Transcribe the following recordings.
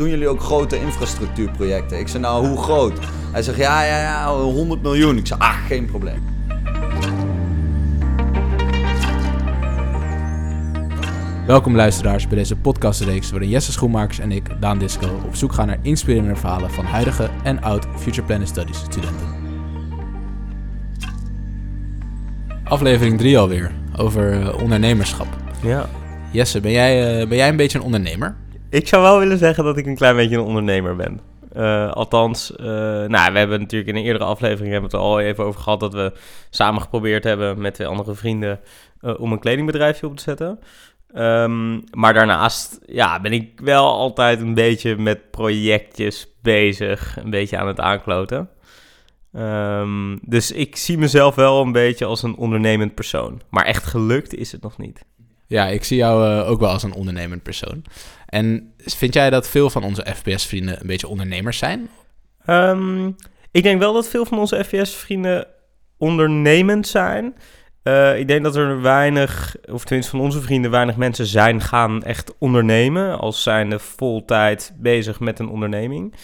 doen jullie ook grote infrastructuurprojecten? Ik zei, nou, hoe groot? Hij zegt, ja, ja, ja, 100 miljoen. Ik zei, ah, geen probleem. Welkom luisteraars bij deze podcastreeks waarin Jesse Schoenmakers en ik, Daan Disco, op zoek gaan naar inspirerende verhalen van huidige en oud Future Planning Studies studenten. Aflevering 3 alweer, over uh, ondernemerschap. Ja. Jesse, ben jij, uh, ben jij een beetje een ondernemer? Ik zou wel willen zeggen dat ik een klein beetje een ondernemer ben. Uh, althans, nou, we hebben natuurlijk in een eerdere aflevering hebben we het er al even over gehad dat we samen geprobeerd hebben met twee andere vrienden om een kledingbedrijfje op te zetten. Um, maar daarnaast ja, ben ik wel altijd een beetje met projectjes bezig, een beetje aan het aankloten. Um, dus ik zie mezelf wel een beetje als een ondernemend persoon. Maar echt gelukt is het nog niet. Ja, ik zie jou uh, ook wel als een ondernemend persoon. En vind jij dat veel van onze FPS-vrienden een beetje ondernemers zijn? Um, ik denk wel dat veel van onze FPS-vrienden ondernemend zijn. Uh, ik denk dat er weinig, of tenminste van onze vrienden, weinig mensen zijn gaan echt ondernemen. Als zijnde vol tijd bezig met een onderneming.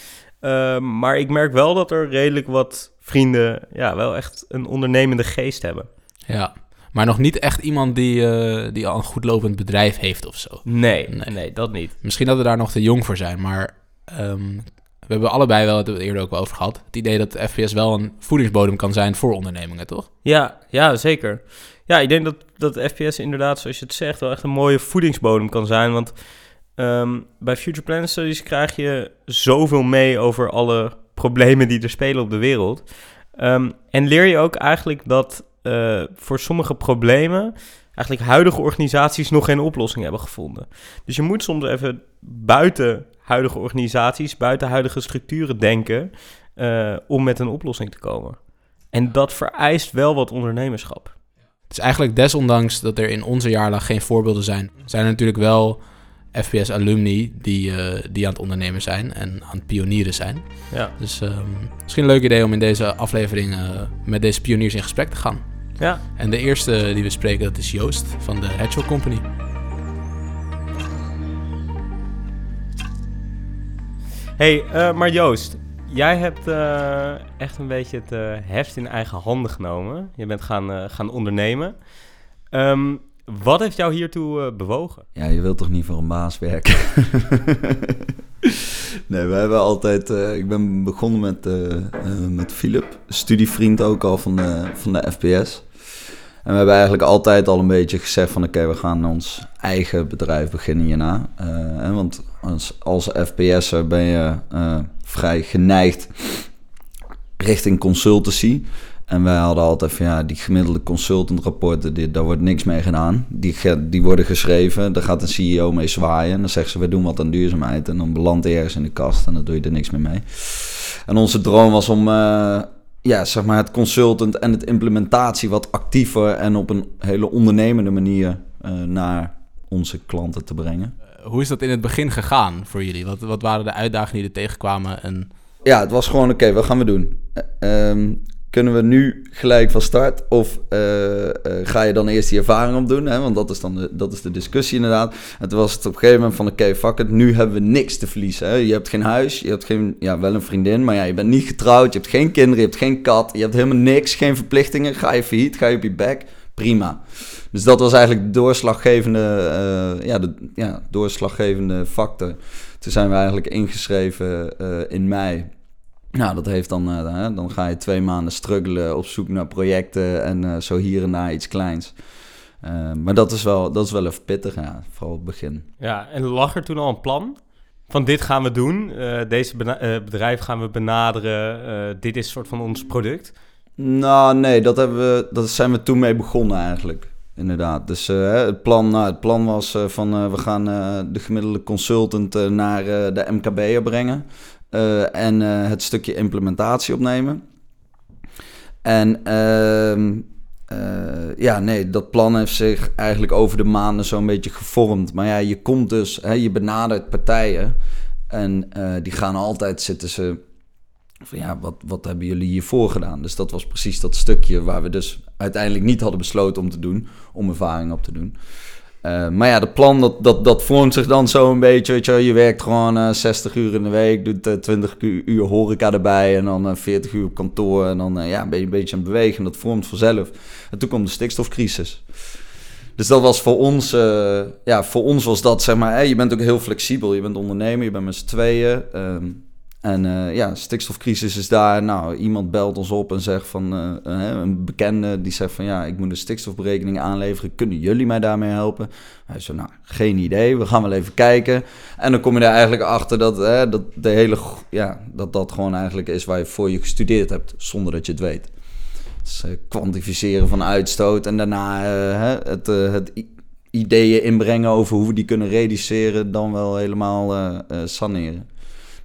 Uh, maar ik merk wel dat er redelijk wat vrienden ja, wel echt een ondernemende geest hebben. Ja, maar nog niet echt iemand die, uh, die al een goed lopend bedrijf heeft of zo. Nee, nee, nee, dat niet. Misschien dat we daar nog te jong voor zijn, maar um, we hebben allebei wel het eerder ook wel over gehad. Het idee dat FPS wel een voedingsbodem kan zijn voor ondernemingen, toch? Ja, ja zeker. Ja, ik denk dat, dat FPS inderdaad, zoals je het zegt, wel echt een mooie voedingsbodem kan zijn. Want um, bij Future Planet Studies krijg je zoveel mee over alle problemen die er spelen op de wereld. Um, en leer je ook eigenlijk dat uh, voor sommige problemen eigenlijk huidige organisaties nog geen oplossing hebben gevonden. Dus je moet soms even buiten huidige organisaties, buiten huidige structuren denken uh, om met een oplossing te komen. En dat vereist wel wat ondernemerschap. Het is eigenlijk desondanks dat er in onze jaarlag geen voorbeelden zijn, zijn er natuurlijk wel FPS-alumni die, uh, die aan het ondernemen zijn en aan het pionieren zijn. Ja. Dus um, misschien een leuk idee om in deze aflevering uh, met deze pioniers in gesprek te gaan. Ja. En de eerste die we spreken, dat is Joost van de Hedgehog Company. Hey, uh, maar Joost, jij hebt uh, echt een beetje het uh, heft in eigen handen genomen. Je bent gaan, gaan ondernemen. Um, wat heeft jou hiertoe bewogen? Ja, je wilt toch niet voor een baas werken? nee, we hebben altijd... ik ben begonnen met, met Philip, studievriend ook al van de, van de FPS. En we hebben eigenlijk altijd al een beetje gezegd van... oké, we gaan ons eigen bedrijf beginnen hierna. Uh, want als, als FPS'er ben je uh, vrij geneigd richting consultancy. En wij hadden altijd van ja, die gemiddelde consultantrapporten, dit, daar wordt niks mee gedaan. Die, die worden geschreven, daar gaat een CEO mee zwaaien. En dan zeggen ze, we doen wat aan duurzaamheid. En dan belandt hij ergens in de kast en dan doe je er niks meer mee. En onze droom was om... Uh, ja, zeg maar het consultant en het implementatie wat actiever en op een hele ondernemende manier uh, naar onze klanten te brengen. Uh, hoe is dat in het begin gegaan voor jullie? Wat, wat waren de uitdagingen die er tegenkwamen? En... Ja, het was gewoon oké, okay, wat gaan we doen? Um, kunnen we nu gelijk van start? Of uh, uh, ga je dan eerst die ervaring opdoen? Hè? Want dat is dan de, dat is de discussie inderdaad. Toen was het op een gegeven moment van... oké, fuck it, nu hebben we niks te verliezen. Hè? Je hebt geen huis, je hebt geen... Ja, wel een vriendin, maar ja, je bent niet getrouwd. Je hebt geen kinderen, je hebt geen kat. Je hebt helemaal niks, geen verplichtingen. Ga je failliet, ga je op je bek. Prima. Dus dat was eigenlijk de doorslaggevende, uh, ja, de ja, doorslaggevende factor. Toen zijn we eigenlijk ingeschreven in mei nou, dat heeft dan, uh, dan ga je twee maanden struggelen op zoek naar projecten en uh, zo hier en daar iets kleins. Uh, maar dat is, wel, dat is wel even pittig, ja, vooral het begin. Ja, en lag er toen al een plan? Van dit gaan we doen, deze bedrijf gaan we benaderen, dit is een soort van ons product? Nou, nee, dat, hebben we, dat zijn we toen mee begonnen eigenlijk. Inderdaad. Dus het, plan, nou, het plan was van we gaan de gemiddelde consultant naar de MKB'er brengen. En het stukje implementatie opnemen. En uh, ja, nee, dat plan heeft zich eigenlijk over de maanden zo'n beetje gevormd. Maar ja, je komt dus, hè, je benadert partijen en die gaan altijd zitten ze van ja, wat, wat hebben jullie hiervoor gedaan? Dus dat was precies dat stukje waar we dus uiteindelijk niet hadden besloten om te doen, om ervaring op te doen. Uh, maar ja, het plan dat, dat, dat vormt zich dan zo een beetje. Weet je, je werkt gewoon uh, 60 uur in de week, doet uh, 20 uur horeca erbij en dan 40 uur op kantoor. En dan ja, ben je een beetje aan het bewegen. Dat vormt vanzelf. En toen kwam de stikstofcrisis. Dus dat was voor ons, ja, voor ons was dat zeg maar, je bent ook heel flexibel. Je bent ondernemer, je bent met z'n tweeën. Um, en uh, ja, stikstofcrisis is daar. Nou, iemand belt ons op en zegt van uh, een bekende die zegt van ja, ik moet een stikstofberekening aanleveren. Kunnen jullie mij daarmee helpen? Hij zei, nou, geen idee. We gaan wel even kijken. En dan kom je er eigenlijk achter dat, dat de hele ja, dat dat gewoon eigenlijk is waar je voor je gestudeerd hebt, zonder dat je het weet. Dus kwantificeren van uitstoot en daarna het, het ideeën inbrengen over hoe we die kunnen reduceren, dan wel helemaal saneren.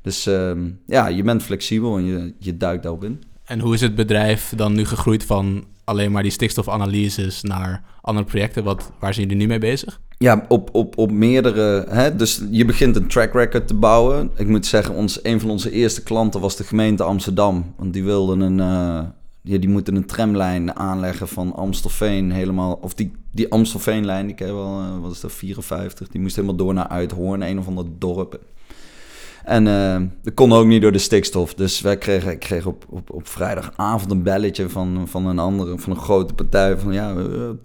Dus ehm, ja, je bent flexibel en je, je duikt daarop in. En hoe is het bedrijf dan nu gegroeid van alleen maar die stikstofanalyses naar andere projecten? Wat, waar zijn jullie nu mee bezig? Ja, op, op, op meerdere. Hè? Dus je begint een track record te bouwen. Ik moet zeggen, ons, een van onze eerste klanten was de gemeente Amsterdam. Want die wilden een. Uh, die, die moeten een tramlijn aanleggen van Amstelveen helemaal. Of die, die Amstelveenlijn, die ken je wel, uh, wat is dat, 54. Die moest helemaal door naar Uithoorn, een of ander dorp. En uh, dat kon ook niet door de stikstof. Dus wij kregen, ik kreeg op, op, op vrijdagavond een belletje van, van een andere, van een grote partij. Van ja,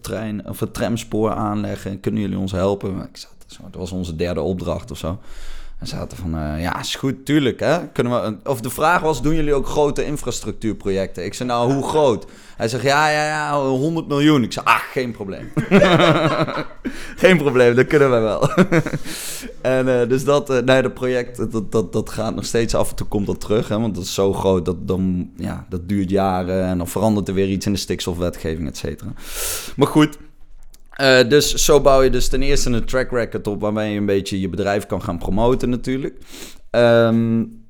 trein of een tramspoor aanleggen. Kunnen jullie ons helpen? Ik zat, dat was onze derde opdracht of zo. En zaten van, uh, ja, is goed, tuurlijk. Hè? Kunnen we, of de vraag was, doen jullie ook grote infrastructuurprojecten? Ik zei, nou, hoe groot? Hij zegt, ja, ja, ja, 100 miljoen. Ik zei, ach, geen probleem. geen probleem, dat kunnen we wel. En uh, dus dat, uh, nee, dat project, dat, dat, dat gaat nog steeds af en toe komt dat terug. Hè? Want dat is zo groot, dat, dan, ja, dat duurt jaren. En dan verandert er weer iets in de stikstofwetgeving, et cetera. Maar goed... Dus zo bouw je dus ten eerste een track record op waarmee je een beetje je bedrijf kan gaan promoten natuurlijk. Um,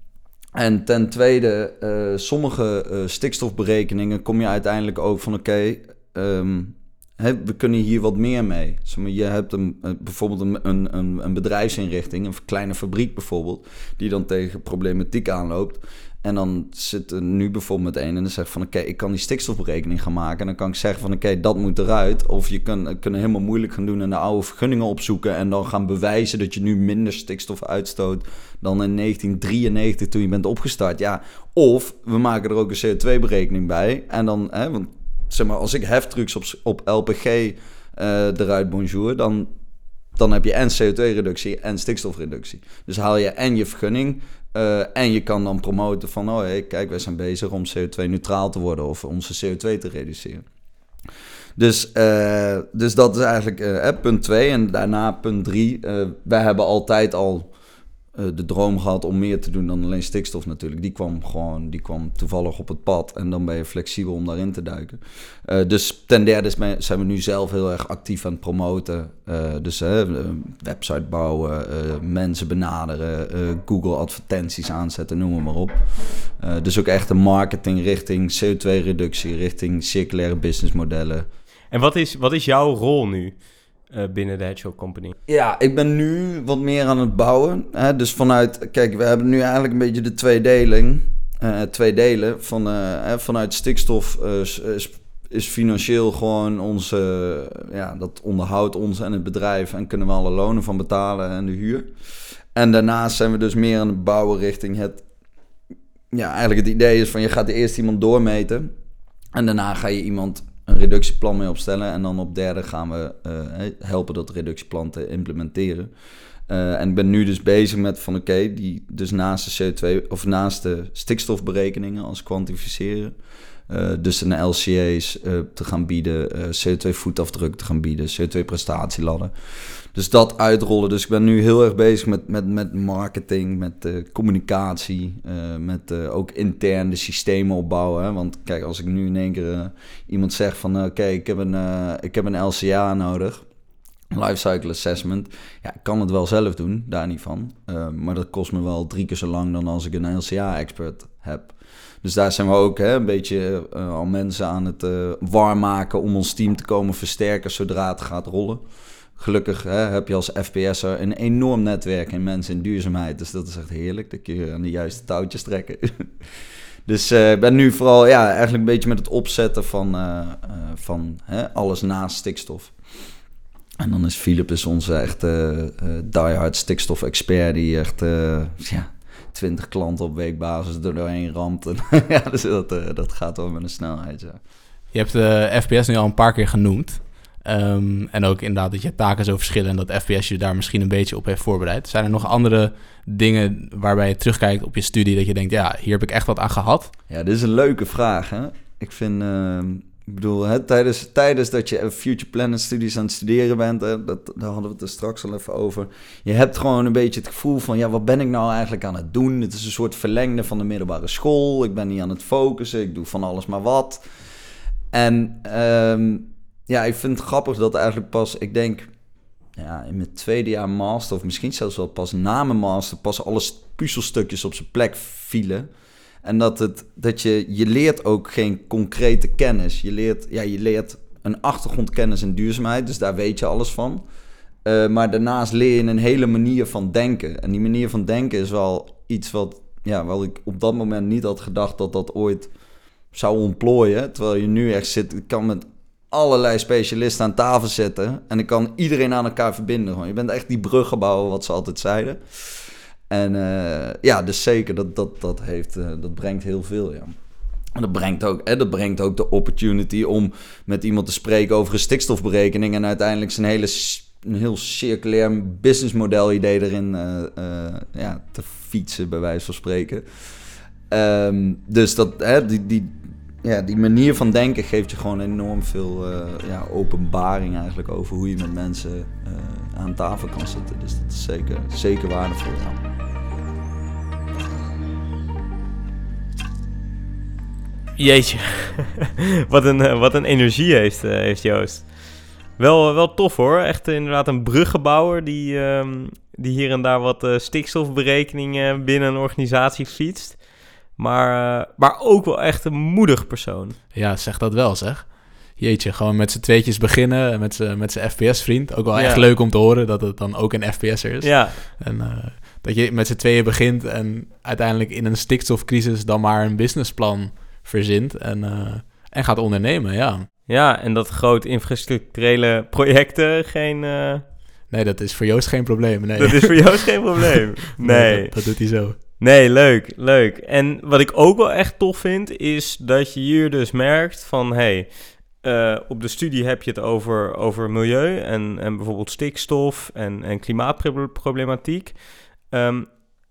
en ten tweede, sommige stikstofberekeningen kom je uiteindelijk ook van oké, um, we kunnen hier wat meer mee. Je hebt een, bijvoorbeeld een, een, een bedrijfsinrichting, een kleine fabriek bijvoorbeeld, die dan tegen problematiek aanloopt. En dan zit er nu bijvoorbeeld met een en dan zegt van oké, ik kan die stikstofberekening gaan maken. En dan kan ik zeggen van oké, dat moet eruit. Of je kan, kunnen helemaal moeilijk gaan doen en de oude vergunningen opzoeken. En dan gaan bewijzen dat je nu minder stikstof uitstoot dan in 1993 toen je bent opgestart. Ja, of we maken er ook een CO2-berekening bij. En dan, hè, want zeg maar, als ik heftrucks op, op LPG uh, eh, eruit bonjour, dan dan heb je en CO2-reductie en stikstofreductie. Dus haal je en je vergunning uh, en je kan dan promoten van, oh hey, kijk, wij zijn bezig om CO2-neutraal te worden of onze CO2 te reduceren. Dus, uh, dus dat is eigenlijk uh, punt 2. En daarna punt 3. wij hebben altijd al uh, de droom gehad om meer te doen dan alleen stikstof natuurlijk. Die kwam gewoon, die kwam toevallig op het pad en dan ben je flexibel om daarin te duiken. Uh, dus ten derde zijn we nu zelf heel erg actief aan het promoten. Uh, dus website bouwen, mensen benaderen, Google advertenties aanzetten, noem maar op. dus ook echt een marketing richting CO2-reductie, richting circulaire businessmodellen. En wat is, wat is jouw rol nu? Uh, binnen de Hedgehog Company? Ja, ik ben nu wat meer aan het bouwen. Hè? Dus vanuit, kijk, we hebben nu eigenlijk een beetje de tweedeling. Uh, twee delen. Van, uh, vanuit stikstof is, is, financieel gewoon onze, ja, dat onderhoudt ons en het bedrijf. En kunnen we alle lonen van betalen en de huur. En daarnaast zijn we dus meer aan het bouwen richting het. Ja, eigenlijk het idee is van je gaat eerst iemand doormeten. En daarna ga je iemand een reductieplan mee opstellen. En dan op derde gaan we uh, helpen dat reductieplan te implementeren. Uh, en ik ben nu dus bezig met van oké, die dus naast de CO2 of naast de stikstofberekeningen als kwantificeren. Uh, dus een LCA's uh, te gaan bieden, CO2 voetafdruk te gaan bieden, CO2 prestatieladder. Dus dat uitrollen. Dus ik ben nu heel erg bezig met, met, met marketing, met communicatie, met ook intern de systemen opbouwen. Hè? Want kijk, als ik nu in één keer iemand zeg van oké, ik, heb een ik heb een LCA nodig, Lifecycle Assessment. Ja, ik kan het wel zelf doen, daar niet van. maar dat kost me wel drie keer zo lang dan als ik een LCA-expert heb. Dus daar zijn we ook hè, een beetje al mensen aan het warm maken om ons team te komen versterken zodra het gaat rollen gelukkig hè, heb je als FPS'er een enorm netwerk in mensen in duurzaamheid. Dus dat is echt heerlijk, dat je aan de juiste touwtjes trekken. dus uh, ik ben nu vooral ja, eigenlijk een beetje met het opzetten van, van hè, alles naast stikstof. En dan is Philip is onze echte uh, diehard stikstof-expert die echt ja, 20 klanten op weekbasis er doorheen ramt. En, ja, dus dat, uh, dat gaat wel met een snelheid, ja. Je hebt de FPS nu al een paar keer genoemd. Um, en ook inderdaad dat je taken zo verschillen en dat FPS je daar misschien een beetje op heeft voorbereid. Zijn er nog andere dingen waarbij je terugkijkt op je studie dat je denkt, ja, hier heb ik echt wat aan gehad? Ja, dit is een leuke vraag. Hè? Ik vind, uh, ik bedoel, tijdens, tijdens dat je future planning studies aan het studeren bent, dat, daar hadden we het er straks al even over. Je hebt gewoon een beetje het gevoel van, ja, wat ben ik nou eigenlijk aan het doen? Het is een soort verlengde van de middelbare school. Ik ben niet aan het focussen, ik doe van alles maar wat. En um, ja, ik vind het grappig dat eigenlijk pas, ik denk, ja, in mijn tweede jaar master, of misschien zelfs wel pas na mijn master, pas alle puzzelstukjes op zijn plek vielen. En dat, het, dat je, je leert ook geen concrete kennis. Je leert, ja, je leert een achtergrondkennis in duurzaamheid, dus daar weet je alles van. Uh, maar daarnaast leer je een hele manier van denken. En die manier van denken is wel iets wat, ja, wat ik op dat moment niet had gedacht dat dat ooit zou ontplooien. Terwijl je nu echt zit, ik kan met allerlei specialisten aan tafel zitten. En ik kan iedereen aan elkaar verbinden. Gewoon. Je bent echt die bruggenbouwer, wat ze altijd zeiden. En uh, ja, dus zeker, dat, dat, dat, heeft, uh, dat brengt heel veel, ja. En dat brengt, ook, hè, dat brengt ook de opportunity om met iemand te spreken over een stikstofberekening... en uiteindelijk zijn hele, een heel circulair businessmodel idee erin uh, ja, te fietsen, bij wijze van spreken. Um, dus dat, hè, die, die, ja, die manier van denken geeft je gewoon enorm veel uh, ja, openbaring eigenlijk over hoe je met mensen uh, aan tafel kan zitten. Dus dat is zeker, zeker waardevol. Jeetje, wat, een, uh, wat een energie heeft, heeft Joost. Wel, wel tof hoor, echt inderdaad een bruggenbouwer die, um, die hier en daar wat stikstofberekeningen binnen een organisatie fietst. Maar, uh, maar ook wel echt een moedig persoon. Ja, zeg dat wel, zeg. Jeetje, gewoon met z'n tweetjes beginnen, met z'n, met zijn FPS-vriend. Ook wel ja. echt leuk om te horen dat het dan ook een FPS'er is. Ja. En uh, dat je met z'n tweeën begint en uiteindelijk in een stikstofcrisis dan maar een businessplan verzint en, uh, en gaat ondernemen, ja. Ja, en dat grote infrastructurele projecten geen... Nee, dat is voor Joost geen probleem. Nee. Dat is voor Joost geen probleem. Nee. nee dat, dat doet hij zo. Nee, leuk, leuk. En wat ik ook wel echt tof vind, is dat je hier dus merkt van... hey, uh, op de studie heb je het over, over milieu en, en bijvoorbeeld stikstof en, en klimaatproblematiek. Um,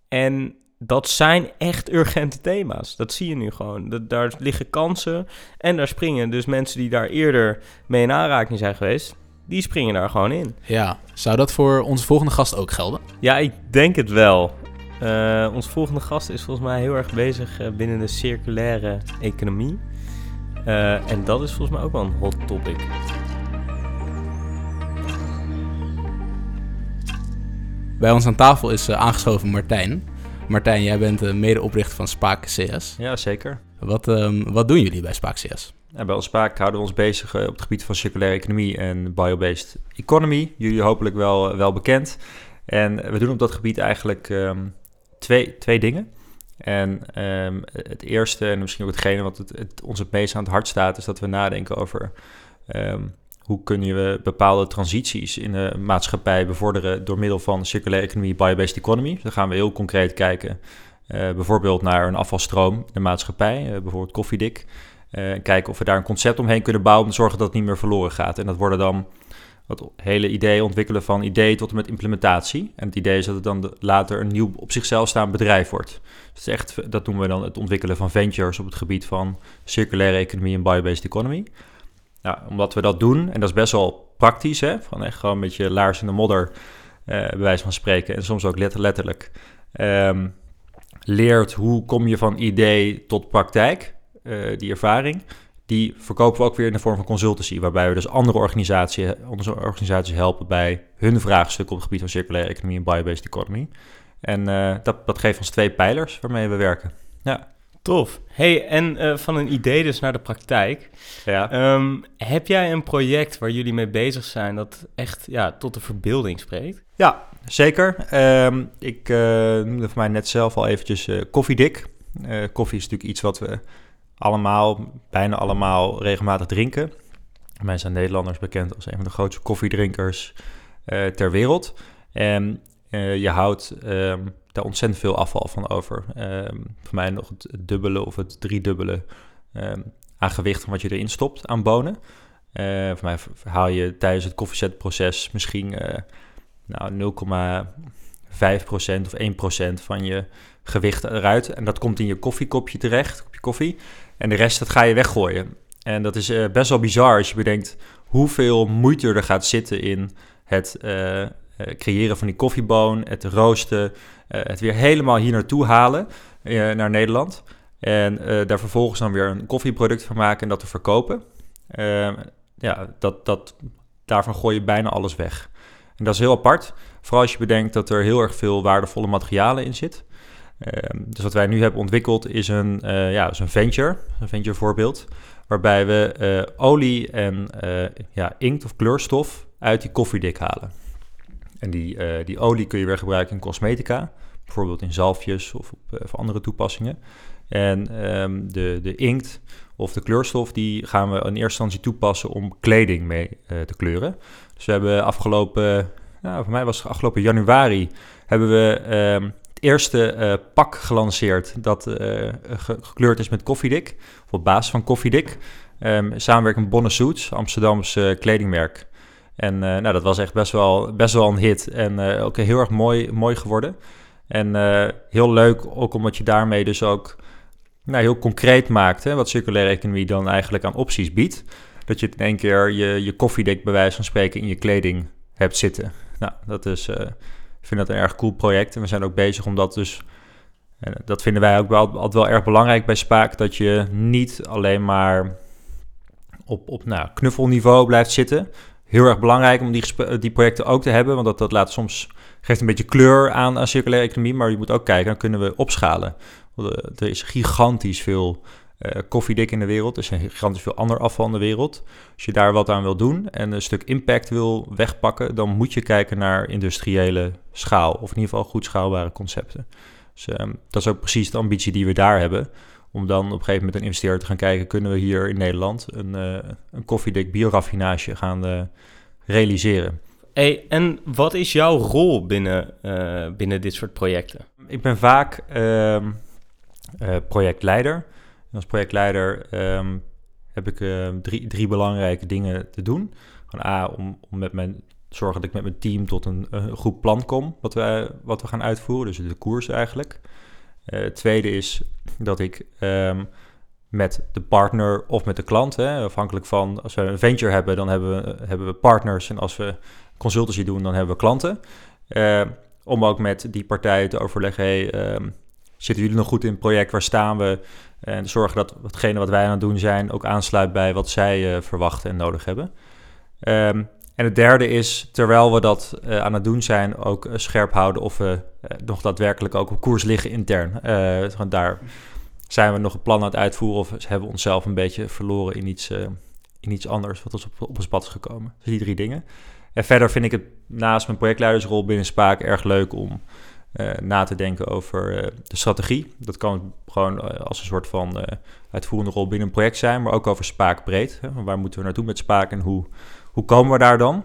en dat zijn echt urgente thema's. Dat zie je nu gewoon. Dat, daar liggen kansen en daar springen dus mensen die daar eerder mee in aanraking zijn geweest... Die springen daar gewoon in. Ja, zou dat voor onze volgende gast ook gelden? Ja, ik denk het wel. Uh, ons volgende gast is volgens mij heel erg bezig uh, binnen de circulaire economie. Uh, en dat is volgens mij ook wel een hot topic. Bij ons aan tafel is aangeschoven Martijn. Martijn, jij bent medeoprichter van Spaak CS. Ja, zeker. Wat, um, wat doen jullie bij Spaak CS? Ja, bij ons Spaak houden we ons bezig op het gebied van circulaire economie en biobased economy. Jullie hopelijk wel, wel bekend. En we doen op dat gebied eigenlijk um, twee, twee dingen. En um, het eerste, en misschien ook hetgene wat het, het, ons het meest aan het hart staat, is dat we nadenken over um, hoe kunnen we bepaalde transities in de maatschappij bevorderen door middel van circulaire economie, biobased economy. Dan gaan we heel concreet kijken, uh, bijvoorbeeld naar een afvalstroom in de maatschappij, uh, bijvoorbeeld koffiedik. Uh, kijken of we daar een concept omheen kunnen bouwen om te zorgen dat het niet meer verloren gaat. En dat worden dan het hele idee ontwikkelen van idee tot en met implementatie. En het idee is dat het dan later een nieuw op zichzelf staand bedrijf wordt. Dus echt, dat noemen we dan het ontwikkelen van ventures op het gebied van circulaire economie en biobased economy. Nou, omdat we dat doen, en dat is best wel praktisch, hè, van echt gewoon met je laars in de modder, eh, bij wijze van spreken, en soms ook letterlijk, um, leert hoe kom je van idee tot praktijk, uh, die ervaring die verkopen we ook weer in de vorm van consultancy, waarbij we dus andere organisaties, onze organisaties helpen bij hun vraagstukken op het gebied van circulaire economie en biobased economy. En uh, dat, dat geeft ons twee pijlers waarmee we werken. Ja. Tof. Hey, en uh, van een idee dus naar de praktijk. Ja. Um, heb jij een project waar jullie mee bezig zijn dat echt ja, tot de verbeelding spreekt? Ja, zeker. Um, ik uh, noemde voor mij net zelf al eventjes koffiedik. koffie is natuurlijk iets wat we allemaal, bijna allemaal regelmatig drinken. Wij zijn Nederlanders bekend als een van de grootste koffiedrinkers eh, ter wereld. En eh, je houdt ehm, daar ontzettend veel afval van over. Ehm, voor mij nog het dubbele of het driedubbele um, aan gewicht van wat je erin stopt aan bonen. Uh, voor mij haal je tijdens het koffiezetproces misschien nou, 0,5% of 1% van je gewicht eruit. En dat komt in je koffiekopje terecht, kopje koffie. En de rest dat ga je weggooien. En dat is uh, best wel bizar als je bedenkt hoeveel moeite er gaat zitten in het uh, creëren van die koffieboon, het roosten, het weer helemaal hier naartoe halen naar Nederland. En daar vervolgens dan weer een koffieproduct van maken en dat te verkopen. Ehm, ja, dat, dat, daarvan gooi je bijna alles weg. En dat is heel apart, vooral als je bedenkt dat er heel erg veel waardevolle materialen in zit. Ehm, dus wat wij nu hebben ontwikkeld is een, uh, ja, is een venture, een venture voorbeeld, waarbij we uh, olie en uh, ja, inkt of kleurstof uit die koffiedik halen. En die, die olie kun je weer gebruiken in cosmetica, bijvoorbeeld in zalfjes of op, andere toepassingen. En um, de, de inkt of de kleurstof, die gaan we in eerste instantie toepassen om kleding mee te kleuren. Dus we hebben afgelopen, nou, voor mij was afgelopen januari, hebben we um, eerste uh, pak gelanceerd dat uh, gekleurd is met koffiedik, of op basis van koffiedik. Um, samenwerking Bonne Suits, Amsterdamse kledingmerk. En nou, dat was echt best wel, best wel een hit en ook heel erg mooi, mooi geworden. En heel leuk, ook omdat je daarmee dus ook nou, heel concreet maakt hè, wat circulaire economie dan eigenlijk aan opties biedt. Dat je in één keer je, je koffiedik bij wijze van spreken in je kleding hebt zitten. Nou, dat is vind dat een erg cool project. En we zijn ook bezig om dat dus... En dat vinden wij ook wel, altijd wel erg belangrijk bij Spaak. Dat je niet alleen maar op, op nou, knuffelniveau blijft zitten. Heel erg belangrijk om die, die projecten ook te hebben. Want dat, dat laat soms, geeft een beetje kleur aan, aan circulaire economie. Maar je moet ook kijken, dan kunnen we opschalen. Er is gigantisch veel uh, koffiedik in de wereld. Er is gigantisch veel ander afval in de wereld. Als je daar wat aan wil doen en een stuk impact wil wegpakken, dan moet je kijken naar industriële schaal. Of in ieder geval goed schaalbare concepten. Dus um, dat is ook precies de ambitie die we daar hebben. Om dan op een gegeven moment een investeerder te gaan kijken, kunnen we hier in Nederland een, uh, een koffiedik bioraffinage gaan uh, realiseren. Hey, en wat is jouw rol binnen, binnen dit soort projecten? Ik ben vaak ehm, als projectleider um, heb ik uh, drie, drie belangrijke dingen te doen. Van A, om, om met mijn, zorgen dat ik met mijn team tot een, goed plan kom wat we, wat we gaan uitvoeren. Dus de koers eigenlijk. Uh, het tweede is dat ik um, met de partner of met de klant, hè, afhankelijk van als we een venture hebben, dan hebben we, hebben we partners. En als we consultancy doen, dan hebben we klanten. Uh, om ook met die partijen te overleggen, hey, zitten jullie nog goed in het project? Waar staan we? En zorgen dat hetgene wat wij aan het doen zijn ook aansluit bij wat zij uh, verwachten en nodig hebben. Um, en het derde is, terwijl we dat uh, aan het doen zijn, ook uh, scherp houden of we nog daadwerkelijk ook op koers liggen intern. daar zijn we nog een plan aan het uitvoeren of hebben we onszelf een beetje verloren in iets, in iets anders wat ons op, op ons pad is gekomen. Dus die drie dingen. En verder vind ik het naast mijn projectleidersrol binnen Spaak erg leuk om na te denken over uh, de strategie. Dat kan gewoon uh, als een soort van uitvoerende rol binnen een project zijn, maar ook over Spaak breed. Hè? Waar moeten we naartoe met Spaak en hoe, hoe komen we daar dan?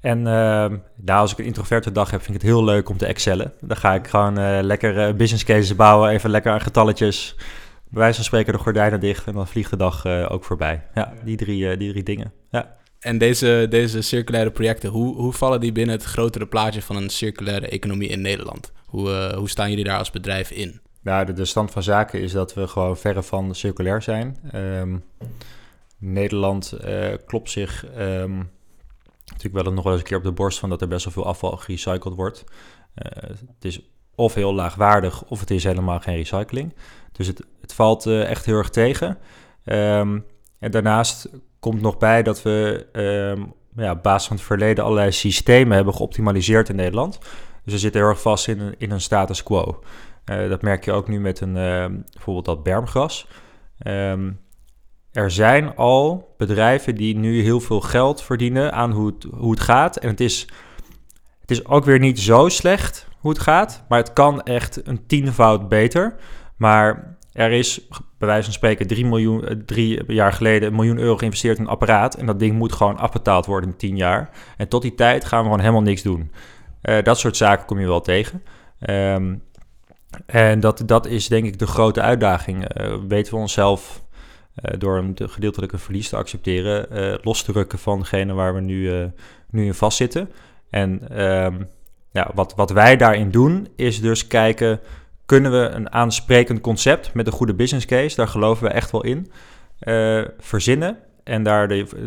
En nou, als ik een introverte dag heb, vind ik het heel leuk om te excellen. Dan ga ik gewoon lekker business cases bouwen, even lekker aan getalletjes. Bij wijze van spreken de gordijnen dicht en dan vliegt de dag ook voorbij. Ja, die drie, die drie dingen. Ja. En deze, deze circulaire projecten, hoe, hoe vallen die binnen het grotere plaatje van een circulaire economie in Nederland? Hoe, uh, hoe staan jullie daar als bedrijf in? Nou, de, stand van zaken is dat we gewoon verre van circulair zijn. Um, Nederland uh, klopt zich um, natuurlijk wel nog eens een keer op de borst van dat er best wel veel afval gerecycled wordt. Uh, het is of heel laagwaardig of het is helemaal geen recycling. Dus het, het valt echt heel erg tegen. Um, en daarnaast komt nog bij dat we um, ja, op basis van het verleden allerlei systemen hebben geoptimaliseerd in Nederland. Dus we zitten heel erg vast in een, in een status quo. Uh, dat merk je ook nu met een, uh, bijvoorbeeld dat bermgras. Um, er zijn al bedrijven die nu heel veel geld verdienen aan hoe het, hoe het gaat. En het is, het is ook weer niet zo slecht hoe het gaat, maar het kan echt een tienvoud beter. Maar er is bij wijze van spreken 3, miljoen, eh, drie jaar geleden een miljoen euro geïnvesteerd in een apparaat. En dat ding moet gewoon afbetaald worden in 10 jaar. En tot die tijd gaan we gewoon helemaal niks doen. Eh, dat soort zaken kom je wel tegen. Ehm, en dat, dat is denk ik de grote uitdaging. Eh, weten we onszelf door een de gedeeltelijke verlies te accepteren, los te rukken van degene waar we nu, nu in vastzitten. En ehm, ja, wat, wat wij daarin doen, is dus kijken, kunnen we een aansprekend concept met een goede business case, daar geloven we echt wel in, eh, verzinnen. En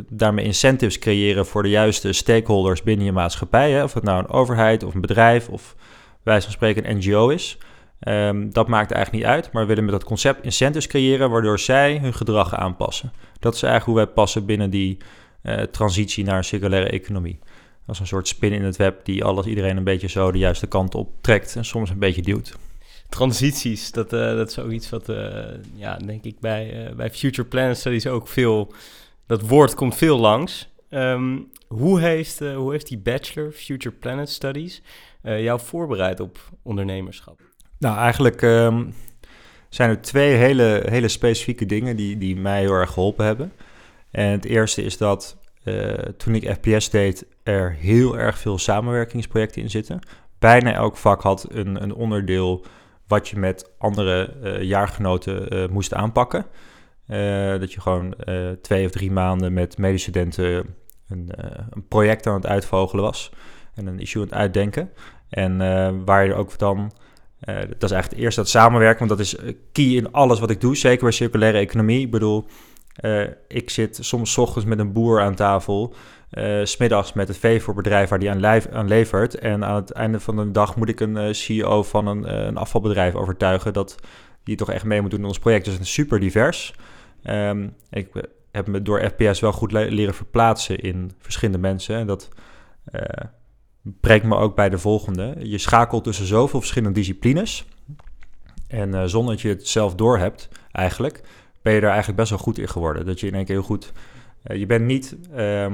daarmee incentives creëren voor de juiste stakeholders binnen je maatschappij. Hè? Of het nou een overheid of een bedrijf of wijze van spreken een NGO is. Ehm, dat maakt eigenlijk niet uit, maar we willen met dat concept incentives creëren waardoor zij hun gedrag aanpassen. Dat is eigenlijk hoe wij passen binnen die eh, transitie naar een circulaire economie. Dat is een soort spin in het web die alles iedereen een beetje zo de juiste kant op trekt en soms een beetje duwt. Transities, dat, eh, dat is ook iets wat, eh, ja, denk ik, bij, eh, bij Future Planet Studies ook veel... Dat woord komt veel langs. Ehm, hoe, heeft, hoe heeft die bachelor Future Planet Studies jou voorbereid op ondernemerschap? Nou, eigenlijk ehm, zijn er twee hele, hele specifieke dingen die, die mij heel erg geholpen hebben. En het eerste is dat toen ik FPS deed, er heel erg veel samenwerkingsprojecten in zitten. Bijna elk vak had een, een onderdeel wat je met andere eh, jaargenoten eh, moest aanpakken. Eh, dat je gewoon twee of drie maanden met medestudenten een, een project aan het uitvogelen was. En een issue aan het uitdenken. En waar je ook dan... dat is eigenlijk het eerste, dat samenwerken. Want dat is key in alles wat ik doe. Zeker bij circulaire economie. Ik bedoel, eh, ik zit soms ochtends met een boer aan tafel. eh, 's smiddags met het veevoerbedrijf waar die aan, levert. En aan het einde van de dag moet ik een eh, CEO van een, eh, een afvalbedrijf overtuigen... dat die toch echt mee moet doen in ons project. Dus het is super divers. Ehm, ik eh, heb me door FPS wel goed le- leren verplaatsen in verschillende mensen. En dat eh, brengt me ook bij de volgende. Je schakelt tussen zoveel verschillende disciplines. En eh, zonder dat je het zelf doorhebt, eigenlijk, ben je daar eigenlijk best wel goed in geworden. Dat je in één keer heel goed... eh, je bent niet... ehm,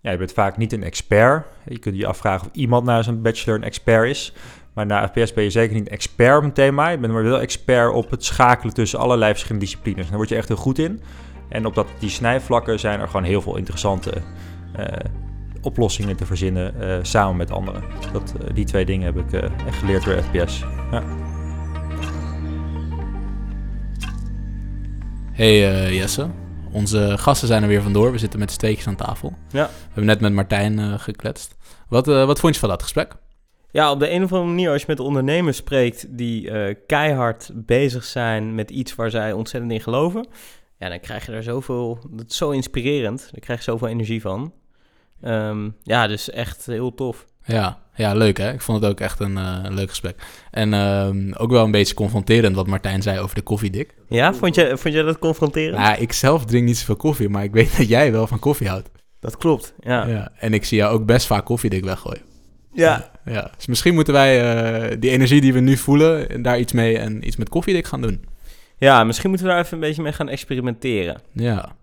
ja, je bent vaak niet een expert. Je kunt je afvragen of iemand na zijn bachelor een expert is. Maar na FPS ben je zeker niet een expert op een thema. Je bent maar wel expert op het schakelen tussen allerlei verschillende disciplines. Daar word je echt heel goed in. En op dat, die snijvlakken zijn er gewoon heel veel interessante eh, oplossingen te verzinnen eh, samen met anderen. Dat, die twee dingen heb ik echt geleerd door FPS. Ja. Hey eh, Jesse, onze gasten zijn er weer vandoor. We zitten met steekjes aan tafel. Ja. We hebben net met Martijn eh, gekletst. Wat, eh, wat vond je van dat gesprek? Ja, op de een of andere manier, als je met ondernemers spreekt die keihard bezig zijn met iets waar zij ontzettend in geloven, ja, dan krijg je er zoveel, dat is zo inspirerend, daar krijg je zoveel energie van. Ehm, ja, dus echt heel tof. Ja, ja, leuk hè. Ik vond het ook echt een, eh, leuk gesprek. En ehm, ook wel een beetje confronterend wat Martijn zei over de koffiedik. Ja, vond je, vond je dat confronterend? Nou, ik zelf drink niet zoveel koffie, maar ik weet dat jij wel van koffie houdt. Dat klopt, ja. ja. Ja. En ik zie jou ook best vaak koffiedik weggooien. Ja, dus misschien moeten wij eh, die energie die we nu voelen, daar iets mee en iets met koffiedik gaan doen. Ja, misschien moeten we daar even een beetje mee gaan experimenteren. Ja.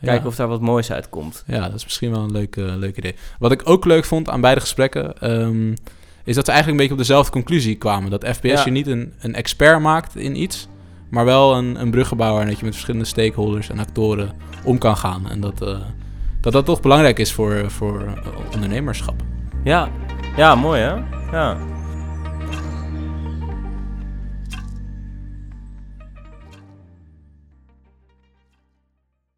Kijken ja. of daar wat moois uitkomt. Ja, dat is misschien wel een leuk, leuk idee. Wat ik ook leuk vond aan beide gesprekken, ehm, is dat ze eigenlijk een beetje op dezelfde conclusie kwamen. Dat FPS Ja. je niet een, een expert maakt in iets, maar wel een, een bruggenbouwer. En dat je met verschillende stakeholders en actoren om kan gaan. En dat eh, dat, dat toch belangrijk is voor, voor eh, ondernemerschap. Ja, ja mooi hè? Ja.